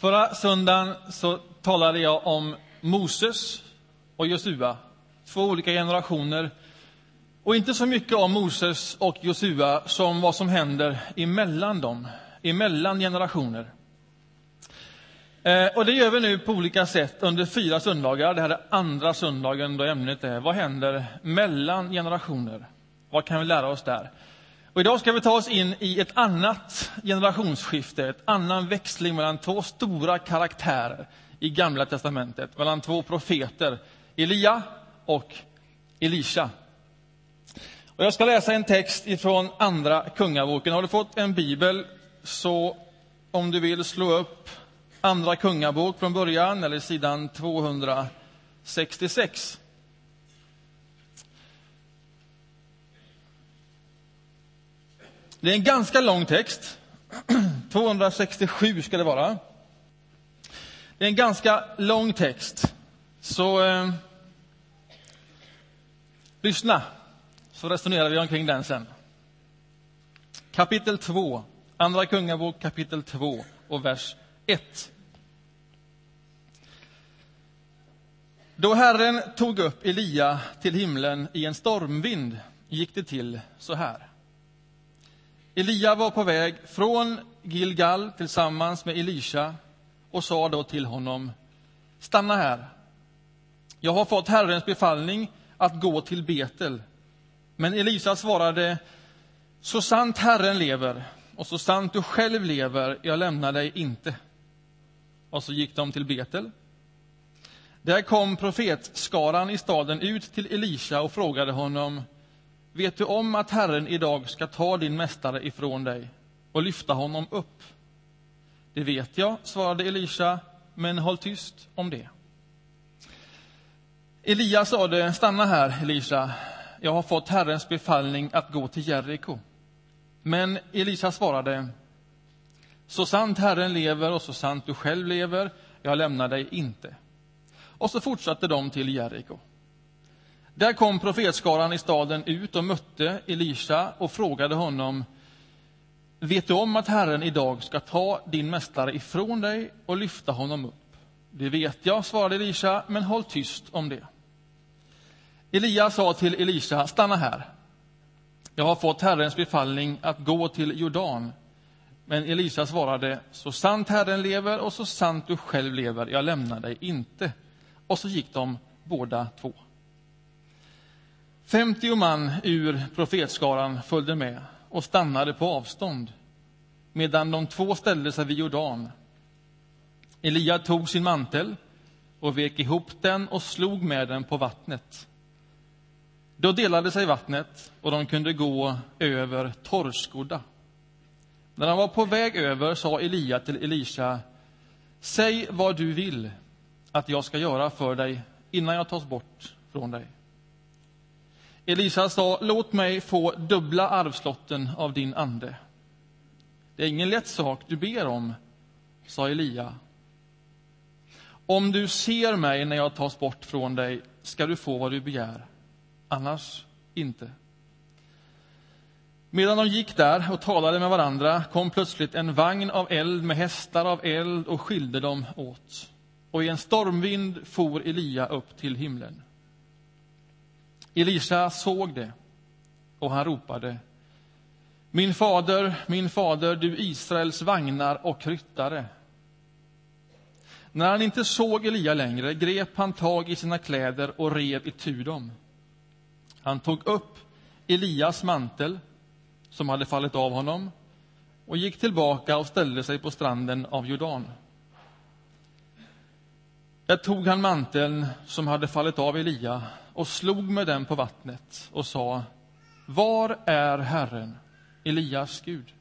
Förra söndagen så talade jag om Moses och Josua, två olika generationer. Och inte så mycket om Moses och Josua som vad som händer emellan dem, emellan generationer. Eh, och det gör vi nu på olika sätt under fyra söndagar. Det här är andra söndagen då ämnet är Vad händer mellan generationer? Vad kan vi lära oss där? Och idag ska vi ta oss in i ett annat generationsskifte, ett annan växling mellan två stora karaktärer i Gamla testamentet, mellan två profeter, Elia och Elisha. Och jag ska läsa en text ifrån Andra Kungaboken. Har du fått en bibel, så om du vill slå upp Andra Kungabok från början, eller sidan 266. Det är en ganska lång text. 267 ska det vara. Det är en ganska lång text. Så eh, lyssna, så resonerar vi omkring den sen. Kapitel 2, Andra Kungabok kapitel 2 och vers 1. Då Herren tog upp Elia till himlen i en stormvind gick det till så här. Elia var på väg från Gilgal tillsammans med Elisha och sa då till honom, stanna här. Jag har fått Herrens befallning att gå till Betel. Men Elisa svarade, så sant Herren lever och så sant du själv lever, jag lämnar dig inte. Och så gick de till Betel. Där kom profetskaran i staden ut till Elisha och frågade honom, Vet du om att Herren idag ska ta din mästare ifrån dig och lyfta honom upp? Det vet jag, svarade Elisha, men håll tyst om det. Elia sade, stanna här, Elisha. Jag har fått Herrens befallning att gå till Jeriko. Men Elisha svarade, så sant Herren lever och så sant du själv lever, jag lämnar dig inte. Och så fortsatte de till Jeriko. Där kom profetskaran i staden ut och mötte Elisha och frågade honom Vet du om att Herren idag ska ta din mästare ifrån dig och lyfta honom upp? Det vet jag, svarade Elisha, men håll tyst om det. Elia sa till Elisha, stanna här. Jag har fått Herrens befallning att gå till Jordan. Men Elisa svarade, så sant Herren lever och så sant du själv lever, jag lämnar dig inte. Och så gick de båda två. 50 man ur profetskaran följde med och stannade på avstånd medan de två ställde sig vid Jordan. Elia tog sin mantel och vek ihop den och slog med den på vattnet. Då delade sig vattnet och de kunde gå över torrskodda. När de var på väg över sa Elia till Elisha Säg vad du vill att jag ska göra för dig innan jag tas bort från dig. Elisa sa, låt mig få dubbla arvslotten av din ande. Det är ingen lätt sak du ber om, sa Elia. Om du ser mig när jag tas bort från dig ska du få vad du begär, annars inte. Medan de gick där och talade med varandra kom plötsligt en vagn av eld med hästar av eld och skilde dem åt. Och i en stormvind for Elia upp till himlen. Elisa såg det och han ropade Min fader, min fader, du Israels vagnar och ryttare. När han inte såg Elia längre grep han tag i sina kläder och rev itu dem. Han tog upp Elias mantel, som hade fallit av honom, och gick tillbaka och ställde sig på stranden av Jordan. Där tog han manteln som hade fallit av Elia och slog med den på vattnet och sa Var är Herren, Elias Gud?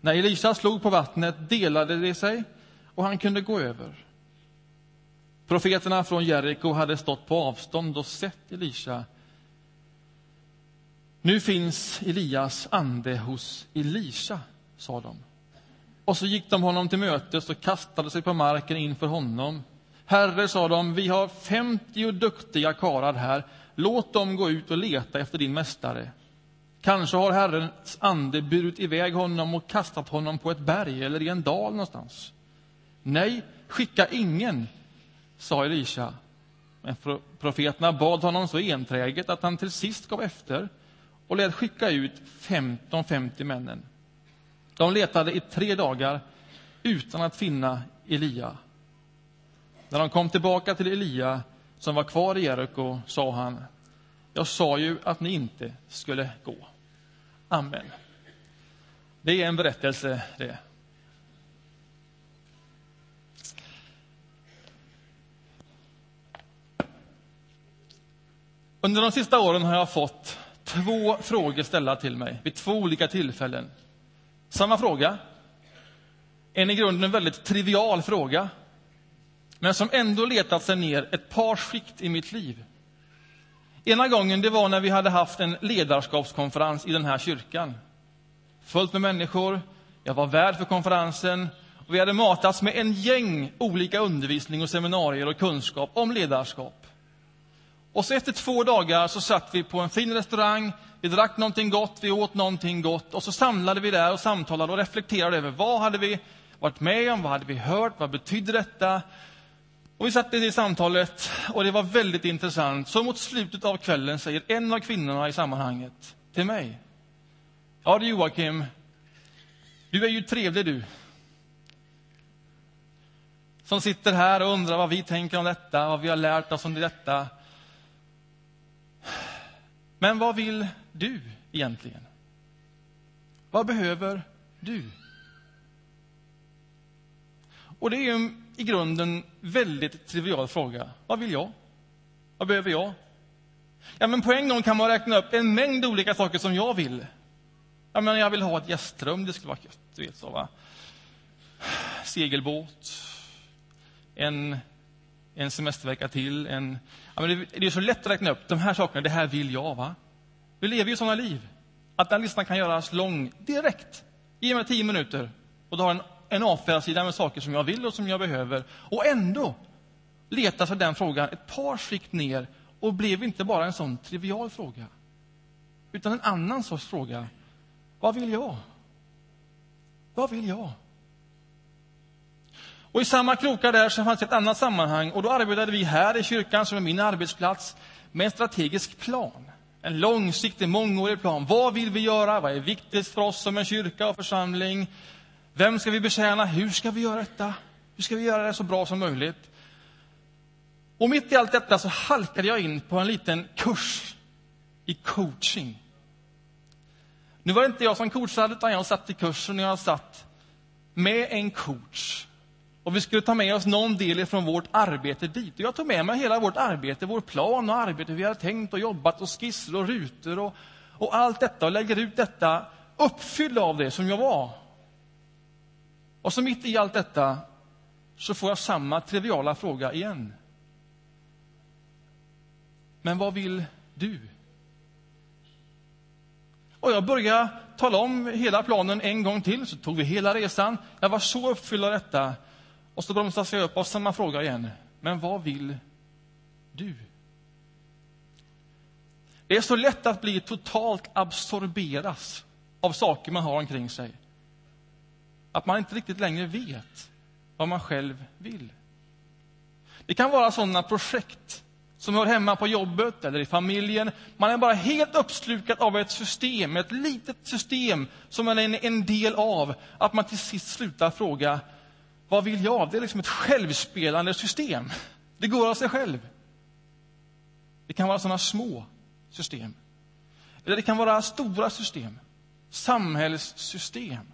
När Elisa slog på vattnet delade det sig och han kunde gå över. Profeterna från Jeriko hade stått på avstånd och sett Elisa. Nu finns Elias ande hos Elisa, sa de. Och så gick de honom till mötes och kastade sig på marken inför honom. Herre, sa de, vi har femtio duktiga karar här. Låt dem gå ut och leta efter din mästare. Kanske har Herrens ande burit iväg honom och kastat honom på ett berg eller i en dal någonstans. Nej, skicka ingen, sa Elisha. Men profeterna bad honom så enträget att han till sist gav efter och lät skicka ut 15 50 männen. De letade i tre dagar utan att finna Elia. När de kom tillbaka till Elia, som var kvar i Jeriko, sa han Jag sa ju att ni inte skulle gå. Amen. Det är en berättelse, det. Under de sista åren har jag fått två frågor ställda till mig vid två olika tillfällen. Samma fråga. En i grunden väldigt trivial fråga, men som ändå letat sig ner ett par skikt i mitt liv. Ena gången det var när vi hade haft en ledarskapskonferens i den här kyrkan. Fullt med människor, jag var värd för konferensen och vi hade matats med en gäng olika undervisning och seminarier och kunskap om ledarskap. Och så efter två dagar så satt vi på en fin restaurang, vi drack någonting gott, vi åt någonting gott och så samlade vi där och samtalade och reflekterade över vad hade vi varit med om, vad hade vi hört, vad betydde detta? Och vi satt i det samtalet och det var väldigt intressant. Så mot slutet av kvällen säger en av kvinnorna i sammanhanget till mig. Ja du Joakim, du är ju trevlig du. Som sitter här och undrar vad vi tänker om detta, vad vi har lärt oss om detta. Men vad vill du egentligen? Vad behöver du? Och det är en i grunden väldigt trivial fråga. Vad vill jag? Vad behöver jag? Ja, men på en gång kan man räkna upp en mängd olika saker som jag vill. Jag, men jag vill ha ett gästrum, det skulle vara gött. Du vet så, va? Segelbåt, en, en semestervecka till. En, ja, men det, det, är så lätt att räkna upp de här sakerna, det här vill jag. va? Vi lever ju sådana liv. Att den listan kan göras lång direkt. Ge mig tio minuter och du har en, en A4-sida med saker som jag vill och som jag behöver. Och ändå letar sig den frågan ett par skikt ner och blev inte bara en sån trivial fråga, utan en annan sorts fråga. Vad vill jag? Vad vill jag? Och I samma krokar där så fanns ett annat sammanhang och då arbetade vi här i kyrkan, som är min arbetsplats, med en strategisk plan. En långsiktig, mångårig plan. Vad vill vi göra? Vad är viktigt för oss som en kyrka och församling? Vem ska vi betjäna? Hur ska vi göra detta? Hur ska vi göra det så bra som möjligt? Och mitt i allt detta så halkade jag in på en liten kurs i coaching. Nu var det inte jag som coachade, utan jag satt i kursen och jag satt med en coach. Och vi skulle ta med oss någon del från vårt arbete dit. Och jag tog med mig hela vårt arbete, vår plan och arbete vi hade tänkt och jobbat och skisser och rutor och, och allt detta och lägger ut detta uppfylld av det som jag var. Och så mitt i allt detta så får jag samma triviala fråga igen. Men vad vill du? Och jag började tala om hela planen en gång till, så tog vi hela resan. Jag var så uppfylld av detta. Och så bromsas jag upp av samma fråga igen. Men vad vill du? Det är så lätt att bli totalt absorberas av saker man har omkring sig. Att man inte riktigt längre vet vad man själv vill. Det kan vara sådana projekt som hör hemma på jobbet eller i familjen. Man är bara helt uppslukad av ett system, ett litet system som man är en del av. Att man till sist slutar fråga, vad vill jag? Det är liksom ett självspelande system. Det går av sig själv. Det kan vara sådana små system. Eller det kan vara stora system. Samhällssystem.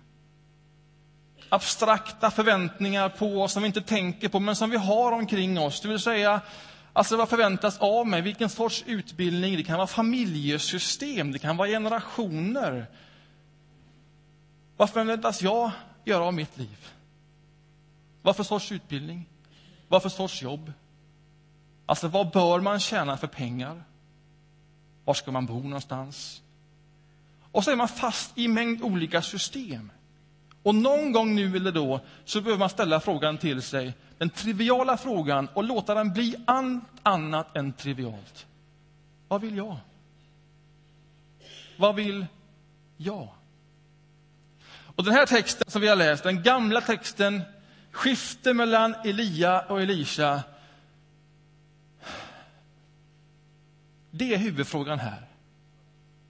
Abstrakta förväntningar på oss som vi inte tänker på, men som vi har omkring oss. Det vill säga, Alltså vad förväntas av mig? Vilken sorts utbildning? Det kan vara familjesystem, det kan vara generationer. Vad förväntas jag göra av mitt liv? Vad för sorts utbildning? Vad för sorts jobb? Alltså, vad bör man tjäna för pengar? Var ska man bo någonstans? Och så är man fast i en mängd olika system. Och någon gång nu eller då så behöver man ställa frågan till sig, den triviala frågan, och låta den bli allt annat än trivialt. Vad vill jag? Vad vill jag? Och den här texten som vi har läst, den gamla texten skifte mellan Elia och Elisha. Det är huvudfrågan här.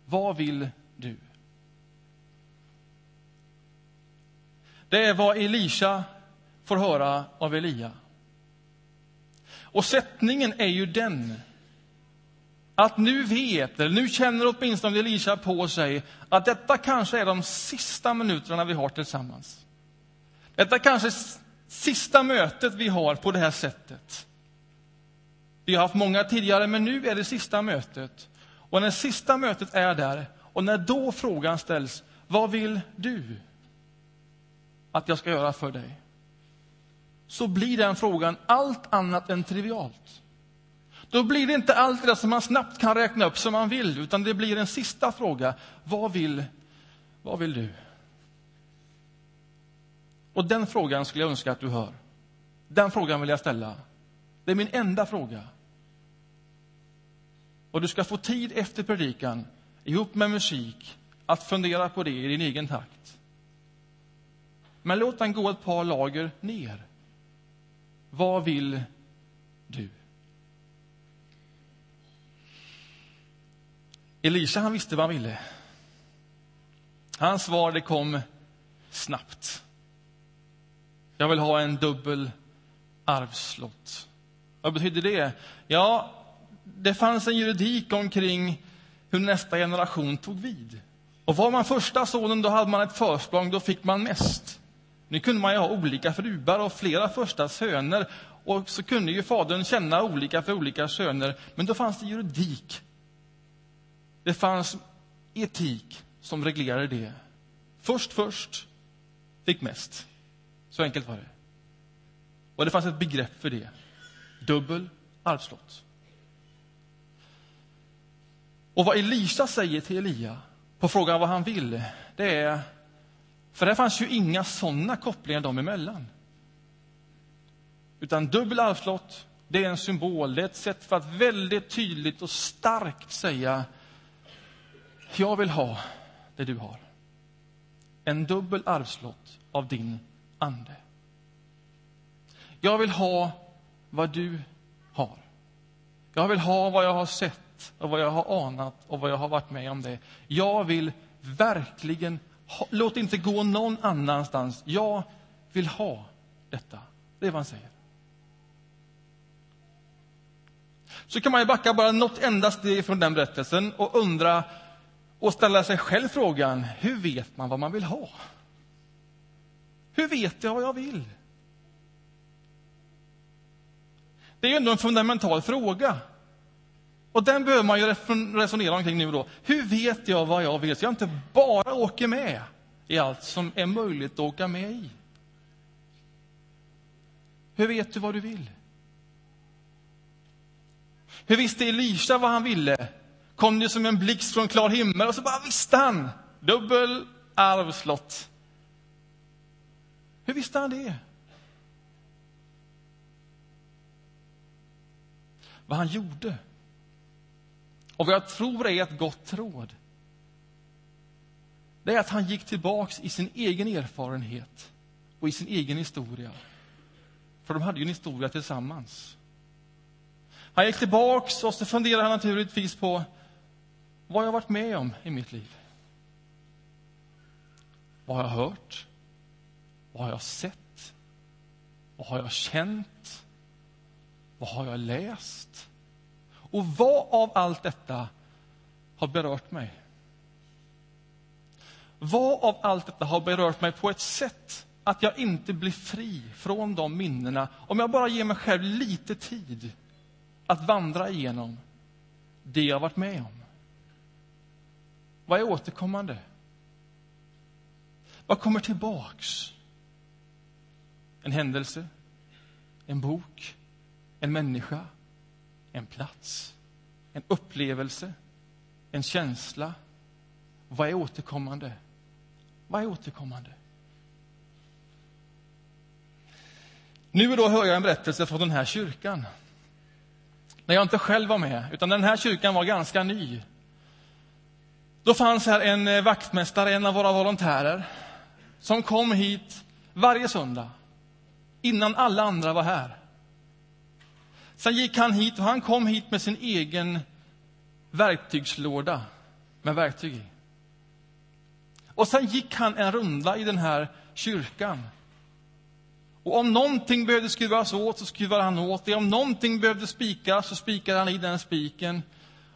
Vad vill du? Det är vad Elisha får höra av Elia. Och sättningen är ju den att nu vet, eller nu känner åtminstone Elisha på sig att detta kanske är de sista minuterna vi har tillsammans. Detta kanske är sista mötet vi har på det här sättet. Vi har haft många tidigare, men nu är det sista mötet. Och när sista mötet är där, och när då frågan ställs, vad vill du att jag ska göra för dig? Så blir den frågan allt annat än trivialt. Då blir det inte allt det som man snabbt kan räkna upp som man vill, utan det blir en sista fråga. Vad vill, vad vill du? Och den frågan skulle jag önska att du hör. Den frågan vill jag ställa. Det är min enda fråga. Och du ska få tid efter predikan, ihop med musik, att fundera på det i din egen takt. Men låt den gå ett par lager ner. Vad vill du? Elisa han visste vad han ville. Hans svar det kom snabbt. Jag vill ha en dubbel arvslott. Vad betyder det? Ja, det fanns en juridik omkring hur nästa generation tog vid. Och var man första sonen, då hade man ett försprång, då fick man mest. Nu kunde man ju ha olika fruar och flera första söner, och så kunde ju fadern känna olika för olika söner, men då fanns det juridik. Det fanns etik som reglerade det. Först först fick mest. Så enkelt var det. Och det fanns ett begrepp för det. Dubbel arvslott. Och vad Elisa säger till Elia på frågan vad han vill, det är... För det fanns ju inga sådana kopplingar dem emellan. Utan dubbel arvslott, det är en symbol, det är ett sätt för att väldigt tydligt och starkt säga jag vill ha det du har. En dubbel arvslott av din ande. Jag vill ha vad du har. Jag vill ha vad jag har sett och vad jag har anat och vad jag har varit med om det. Jag vill verkligen låt det inte gå någon annanstans. Jag vill ha detta. Det är vad han säger. Så kan man ju backa bara något enda steg från den berättelsen och undra och ställa sig själv frågan, hur vet man vad man vill ha? Hur vet jag vad jag vill? Det är ju ändå en fundamental fråga. Och den behöver man ju resonera omkring nu då. Hur vet jag vad jag vill? Så jag inte bara åker med i allt som är möjligt att åka med i. Hur vet du vad du vill? Hur visste Elisha vad han ville? Kom det som en blixt från klar himmel och så bara visste han. Dubbel arvslott. Hur visste han det? Vad han gjorde och vad jag tror är ett gott råd det är att han gick tillbaks i sin egen erfarenhet och i sin egen historia. För de hade ju en historia tillsammans. Han gick tillbaks och så funderade han naturligtvis på vad jag varit med om i mitt liv. Vad har jag hört? Vad har jag sett? Vad har jag känt? Vad har jag läst? Och vad av allt detta har berört mig? Vad av allt detta har berört mig på ett sätt att jag inte blir fri från de minnena om jag bara ger mig själv lite tid att vandra igenom det jag varit med om? Vad är återkommande? Vad kommer tillbaks? En händelse? En bok? En människa? En plats? En upplevelse? En känsla? Vad är återkommande? Vad är återkommande? Nu då hör jag en berättelse från den här kyrkan. När jag inte själv var med, utan den här kyrkan var ganska ny. Då fanns här en eh, vaktmästare, en av våra volontärer, som kom hit varje söndag. innan alla andra var här. Sen gick han hit och han kom hit med sin egen verktygslåda med verktyg i. Och sen gick han en runda i den här kyrkan. Och om någonting behövde skruvas åt så skruvade han åt det. Om någonting behövde spikas så spikade han i den spiken.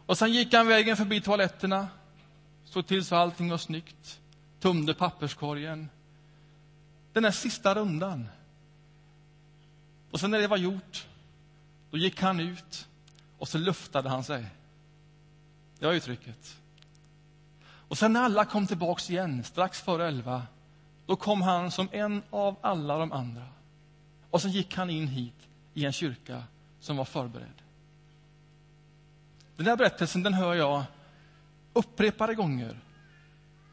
Och sen gick han vägen förbi toaletterna, såg till så allting var snyggt, tömde papperskorgen. Den där sista rundan. Och sen när det var gjort, då gick han ut och så luftade han sig. Det var uttrycket. Och sen när alla kom tillbaks igen, strax före elva, då kom han som en av alla de andra. Och sen gick han in hit i en kyrka som var förberedd. Den här berättelsen den hör jag upprepade gånger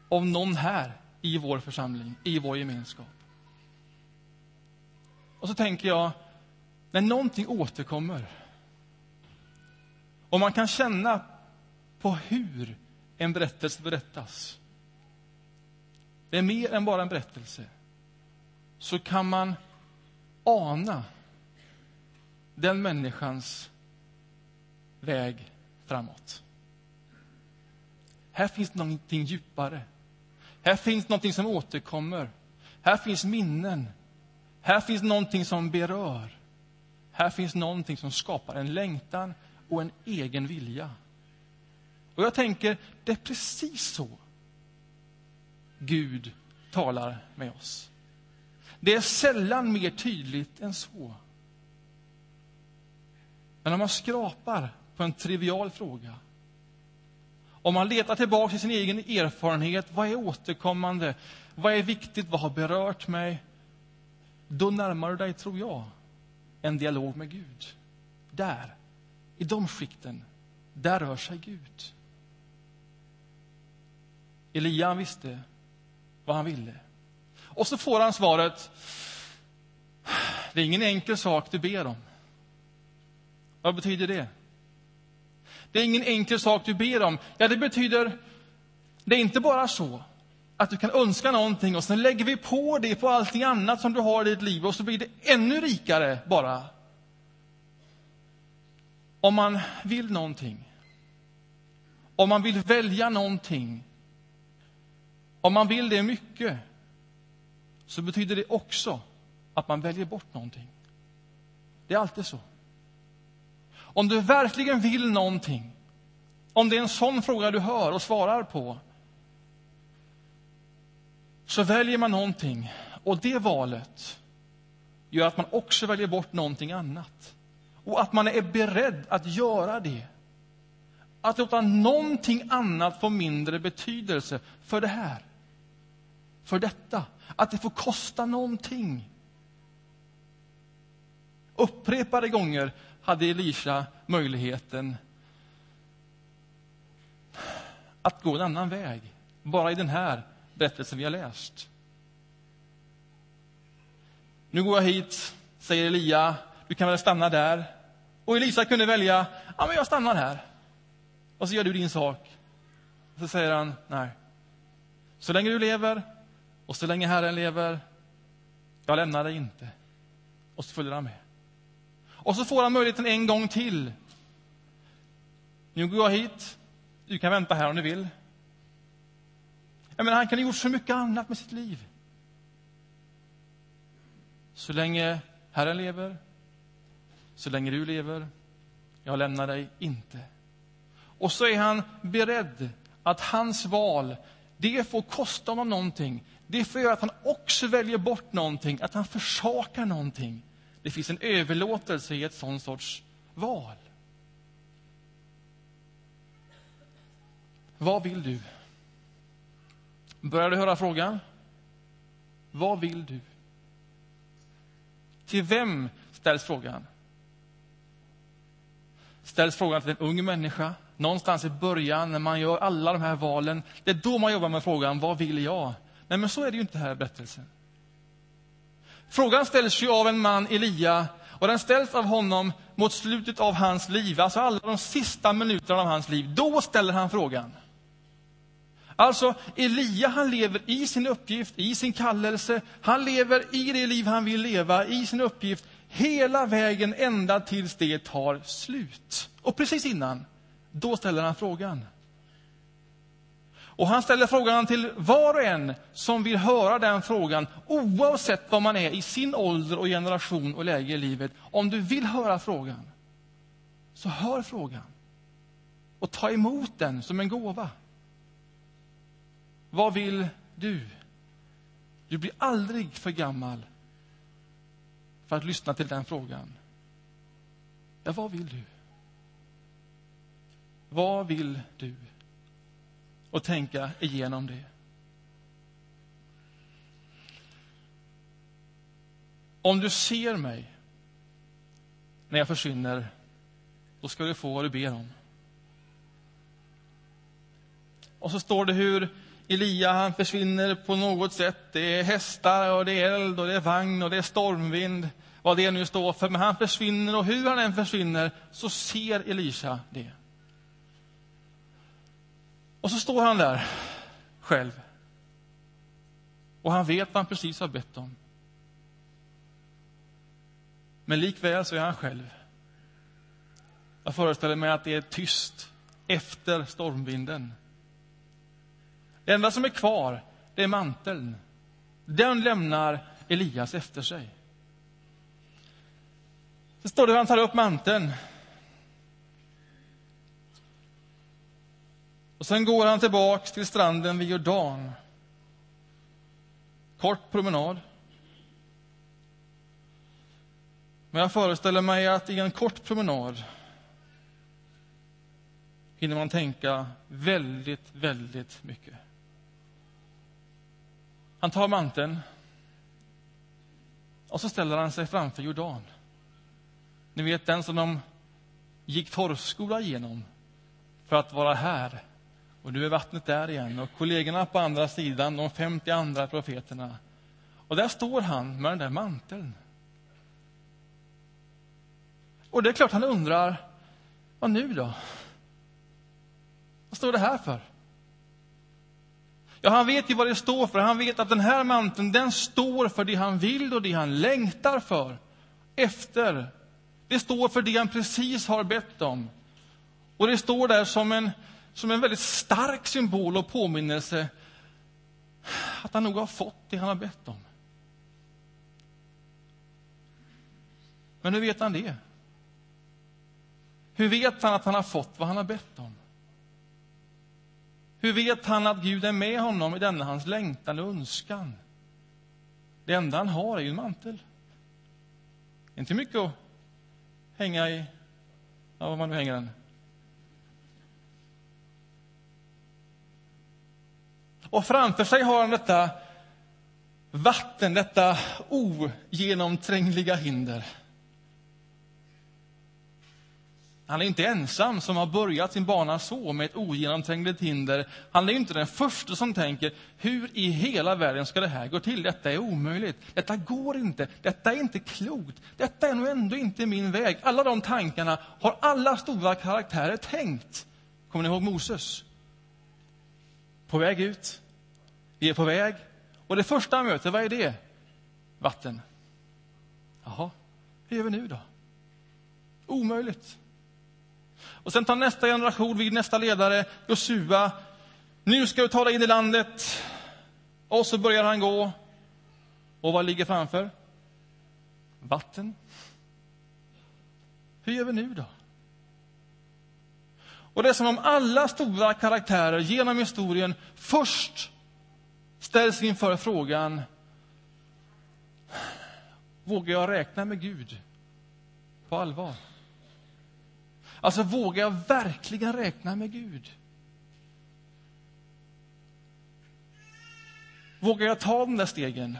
av någon här i vår församling, i vår gemenskap. Och så tänker jag, när någonting återkommer och man kan känna på hur en berättelse berättas. Det är mer än bara en berättelse. Så kan man ana den människans väg framåt. Här finns någonting djupare. Här finns någonting som återkommer. Här finns minnen. Här finns någonting som berör. Här finns någonting som skapar en längtan och en egen vilja. Och jag tänker, det är precis så Gud talar med oss. Det är sällan mer tydligt än så. Men om man skrapar på en trivial fråga, om man letar tillbaka till sin egen erfarenhet, vad är återkommande, vad är viktigt, vad har berört mig? Då närmar du dig, tror jag, en dialog med Gud. Där, i de skikten, där rör sig Gud. Elia visste vad han ville. Och så får han svaret, det är ingen enkel sak du ber om. Vad betyder det? Det är ingen enkel sak du ber om. Ja, det betyder, det är inte bara så att du kan önska någonting och sen lägger vi på det på allting annat som du har i ditt liv och så blir det ännu rikare bara. Om man vill någonting, om man vill välja någonting, om man vill det mycket, så betyder det också att man väljer bort någonting. Det är alltid så. Om du verkligen vill någonting, om det är en sån fråga du hör och svarar på, så väljer man någonting och det valet gör att man också väljer bort någonting annat. Och att man är beredd att göra det. Att låta någonting annat få mindre betydelse för det här. För detta. Att det får kosta någonting. Upprepade gånger hade Elisha möjligheten att gå en annan väg. Bara i den här berättelsen vi har läst. Nu går jag hit, säger Elia. Du kan väl stanna där. Och Elisa kunde välja, ja men jag stannar här. Och så gör du din sak. Och så säger han, nej. Så länge du lever och så länge Herren lever, jag lämnar dig inte. Och så följer han med. Och så får han möjligheten en gång till. Nu går jag hit. Du kan vänta här om du vill. Jag menar, han kan ha gjort så mycket annat med sitt liv. Så länge Herren lever, så länge du lever, jag lämnar dig inte. Och så är han beredd att hans val, det får kosta honom någonting. Det får göra att han också väljer bort någonting, att han försakar någonting. Det finns en överlåtelse i ett sånt sorts val. Vad vill du? Börjar du höra frågan? Vad vill du? Till vem ställs frågan? Ställs frågan till en ung människa? Någonstans i början, när man gör alla de här valen, det är då man jobbar med frågan, vad vill jag? Nej, men så är det ju inte här i berättelsen. Frågan ställs ju av en man, Elia, och den ställs av honom mot slutet av hans liv, alltså alla de sista minuterna av hans liv. Då ställer han frågan. Alltså, Elia han lever i sin uppgift, i sin kallelse. Han lever i det liv han vill leva, i sin uppgift, hela vägen ända tills det tar slut. Och precis innan, då ställer han frågan. Och han ställer frågan till var och en som vill höra den frågan, oavsett vad man är i sin ålder och generation och läge i livet. Om du vill höra frågan, så hör frågan. Och ta emot den som en gåva. Vad vill du? Du blir aldrig för gammal för att lyssna till den frågan. Ja, vad vill du? Vad vill du? Och tänka igenom det. Om du ser mig när jag försvinner, då ska du få vad du ber om. Och så står det hur Elia han försvinner på något sätt. Det är hästar, och det är eld, och det är vagn och det är stormvind. Vad det nu står för. Men han försvinner, och hur han än försvinner så ser Elisha det. Och så står han där själv. Och han vet vad han precis har bett om. Men likväl så är han själv. Jag föreställer mig att det är tyst efter stormvinden. Det enda som är kvar, det är manteln. Den lämnar Elias efter sig. Så står det hur han tar upp manteln. Och sen går han tillbaks till stranden vid Jordan. Kort promenad. Men jag föreställer mig att i en kort promenad hinner man tänka väldigt, väldigt mycket. Han tar manteln och så ställer han sig framför Jordan. Ni vet den som de gick torrskola igenom för att vara här. Och nu är vattnet där igen. Och kollegorna på andra sidan, de 50 andra profeterna. Och där står han med den där manteln. Och det är klart han undrar, vad nu då? Vad står det här för? Ja, han vet ju vad det står för. Han vet att den här manteln, den står för det han vill och det han längtar för. Efter. Det står för det han precis har bett om. Och det står där som en, som en väldigt stark symbol och påminnelse att han nog har fått det han har bett om. Men hur vet han det? Hur vet han att han har fått vad han har bett om? Hur vet han att Gud är med honom i denna hans längtan och önskan? Det enda han har är ju en mantel. Inte mycket att hänga i, ja, vad man nu hänger den. Och framför sig har han detta vatten, detta ogenomträngliga hinder. Han är inte ensam som har börjat sin bana så, med ett ogenomträngligt hinder. Han är inte den första som tänker, hur i hela världen ska det här gå till? Detta är omöjligt. Detta går inte. Detta är inte klokt. Detta är nog ändå inte min väg. Alla de tankarna har alla stora karaktärer tänkt. Kommer ni ihåg Moses? På väg ut. Vi är på väg. Och det första han möter, vad är det? Vatten. Jaha, hur gör vi nu då? Omöjligt. Och sen tar nästa generation vid nästa ledare, Josua. Nu ska du tala in i landet. Och så börjar han gå. Och vad ligger framför? Vatten. Hur gör vi nu då? Och det är som om alla stora karaktärer genom historien först ställs inför frågan Vågar jag räkna med Gud på allvar? Alltså, vågar jag verkligen räkna med Gud? Vågar jag ta de där stegen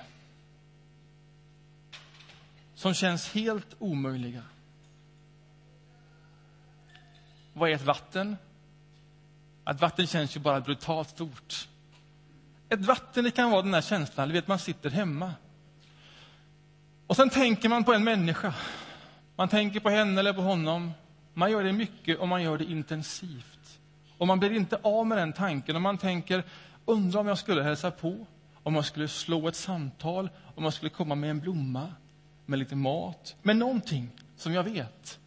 som känns helt omöjliga? Vad är ett vatten? Ett vatten känns ju bara brutalt stort. Ett vatten det kan vara den där känslan, du vet man sitter hemma. Och sen tänker man på en människa. Man tänker på henne eller på honom. Man gör det mycket och man gör det intensivt. Och man blir inte av med den tanken. Och man tänker, undrar om jag skulle hälsa på, om jag skulle slå ett samtal, om jag skulle komma med en blomma, med lite mat, med någonting som jag vet.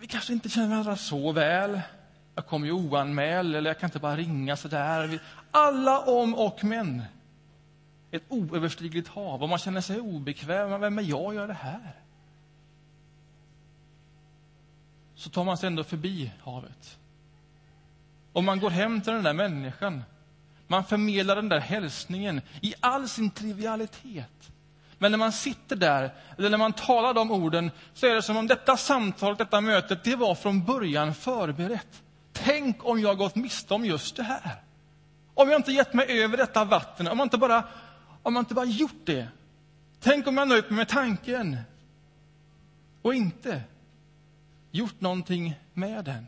Vi kanske inte känner varandra så väl. Jag kommer ju oanmäld, eller jag kan inte bara ringa så där. Alla om och men. Ett oöverstigligt hav, och man känner sig obekväm. Vem är jag att göra det här? Så tar man sig ändå förbi havet. Och man går hem till den där människan. Man förmedlar den där hälsningen i all sin trivialitet. Men när man sitter där, eller när man talar de orden, så är det som om detta samtal, detta mötet, det var från början förberett. Tänk om jag gått miste om just det här. Om jag inte gett mig över detta vatten, om jag inte bara, om jag inte bara gjort det. Tänk om jag nöjt mig med tanken och inte gjort någonting med den.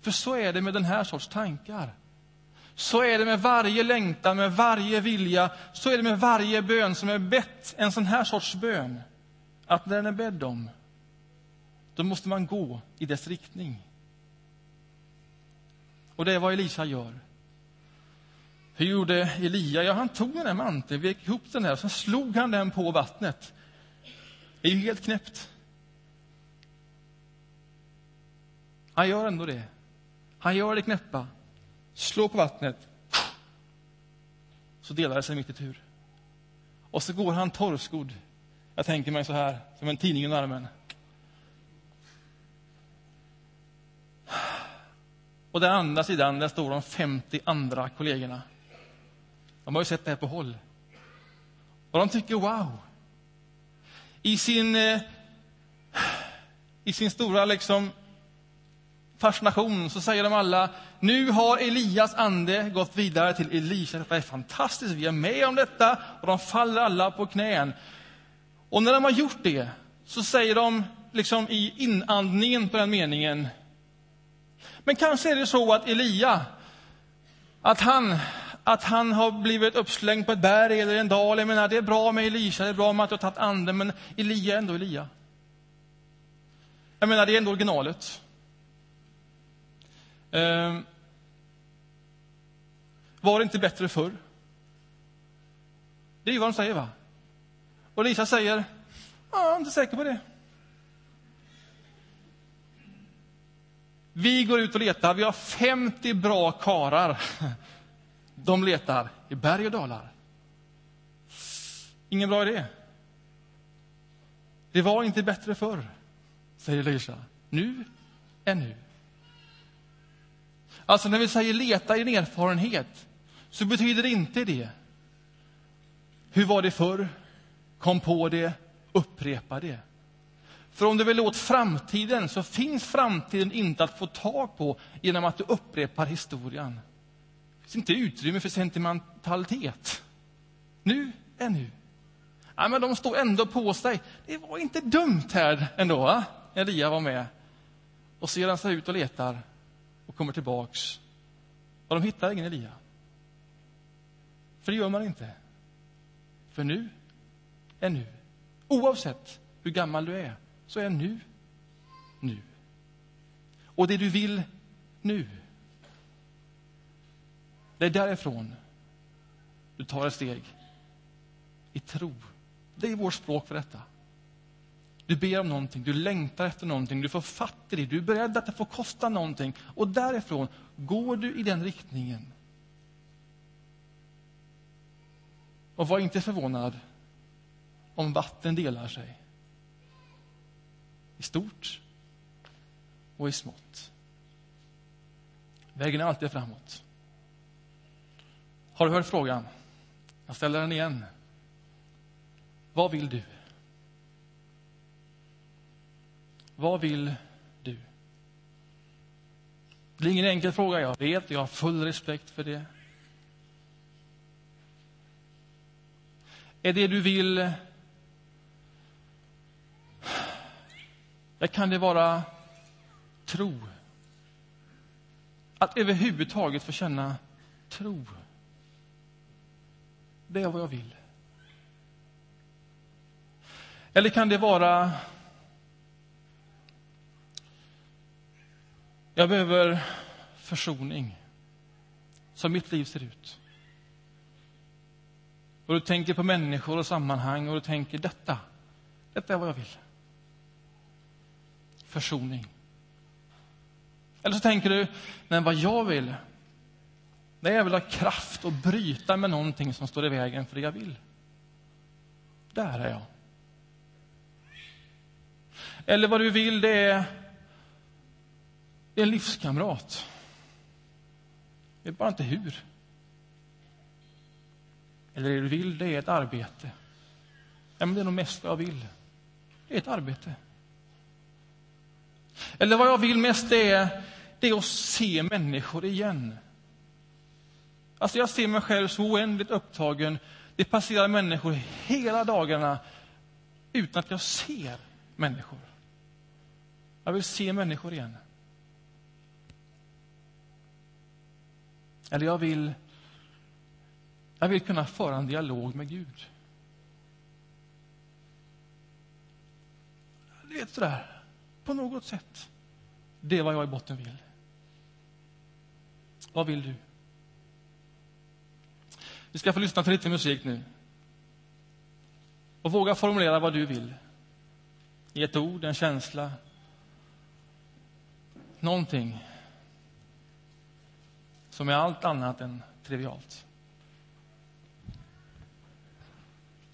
För så är det med den här sorts tankar. Så är det med varje längtan, med varje vilja, så är det med varje bön som är bett, en sån här sorts bön. Att när den är bedd om, då måste man gå i dess riktning. Och det är vad Elisa gör. Hur gjorde Elia? Ja, han tog den här manteln, vek ihop den här, och slog han den på vattnet. Det är ju helt knäppt. Han gör ändå det. Han gör det knäppa, slår på vattnet, så delar det sig mitt i tur. Och så går han torrskodd. Jag tänker mig så här, som en tidning i armen. Och den andra sidan, där står de 50 andra kollegorna. De har ju sett det här på håll. Och de tycker wow. I sin, eh, i sin stora liksom, fascination så säger de alla, nu har Elias ande gått vidare till Elisa. Detta är fantastiskt, vi är med om detta. Och de faller alla på knän. Och när de har gjort det så säger de liksom i inandningen på den meningen, men kanske är det så att Elia, att han, att han har blivit uppslängd på ett berg eller en dal. Jag menar, det är bra med Elisa, det är bra med att du har tagit anden, men Elia är ändå Elia. Jag menar, det är ändå originalet. Eh, var det inte bättre förr? Det är ju vad de säger, va? Och Lisa säger, jag är inte säker på det. Vi går ut och letar. Vi har 50 bra karar. De letar i berg och dalar. Ingen bra idé. Det var inte bättre förr, säger Lisa. Nu är nu. Alltså när vi säger leta i en erfarenhet, så betyder det inte det. Hur var det förr? Kom på det, upprepa det. För om du vill åt framtiden, så finns framtiden inte att få tag på genom att du upprepar historien. Det finns inte utrymme för sentimentalitet. Nu är nu. Ja, men de står ändå på sig. Det var inte dumt här ändå, va? Elia var med. Och så ger han sig ut och letar och kommer tillbaks. Och de hittar ingen Elia. För det gör man inte. För nu är nu. Oavsett hur gammal du är, så är nu nu. Och det du vill nu, det är därifrån du tar ett steg i tro. Det är vårt språk för detta. Du ber om någonting, du längtar efter någonting, du får fatt i det, du är beredd att det får kosta någonting. Och därifrån går du i den riktningen. Och var inte förvånad om vatten delar sig. I stort och i smått. Vägen är alltid framåt. Har du hört frågan? Jag ställer den igen. Vad vill du? Vad vill du? Det är ingen enkel fråga, jag vet. Jag har full respekt för det. Är det du vill... Eller kan det vara tro. Att överhuvudtaget få känna tro. Det är vad jag vill. Eller kan det vara jag behöver försoning. Som mitt liv ser ut. Och du tänker på människor och sammanhang och du tänker detta, detta är vad jag vill. Försoning. Eller så tänker du, men vad jag vill, det är väl ha kraft att bryta med någonting som står i vägen för det jag vill. Där är jag. Eller vad du vill, det är, det är en livskamrat. Jag vet bara inte hur. Eller det du vill, det är ett arbete. Ja, men det är nog mest vad jag vill. Det är ett arbete. Eller vad jag vill mest, det är, det är att se människor igen. Alltså jag ser mig själv så oändligt upptagen. Det passerar människor hela dagarna utan att jag ser människor. Jag vill se människor igen. Eller jag vill, jag vill kunna föra en dialog med Gud. Det är sådär, på något sätt. Det är vad jag i botten vill. Vad vill du? Vi ska få lyssna till lite musik nu. Och våga formulera vad du vill. I ett ord, en känsla. Någonting som är allt annat än trivialt.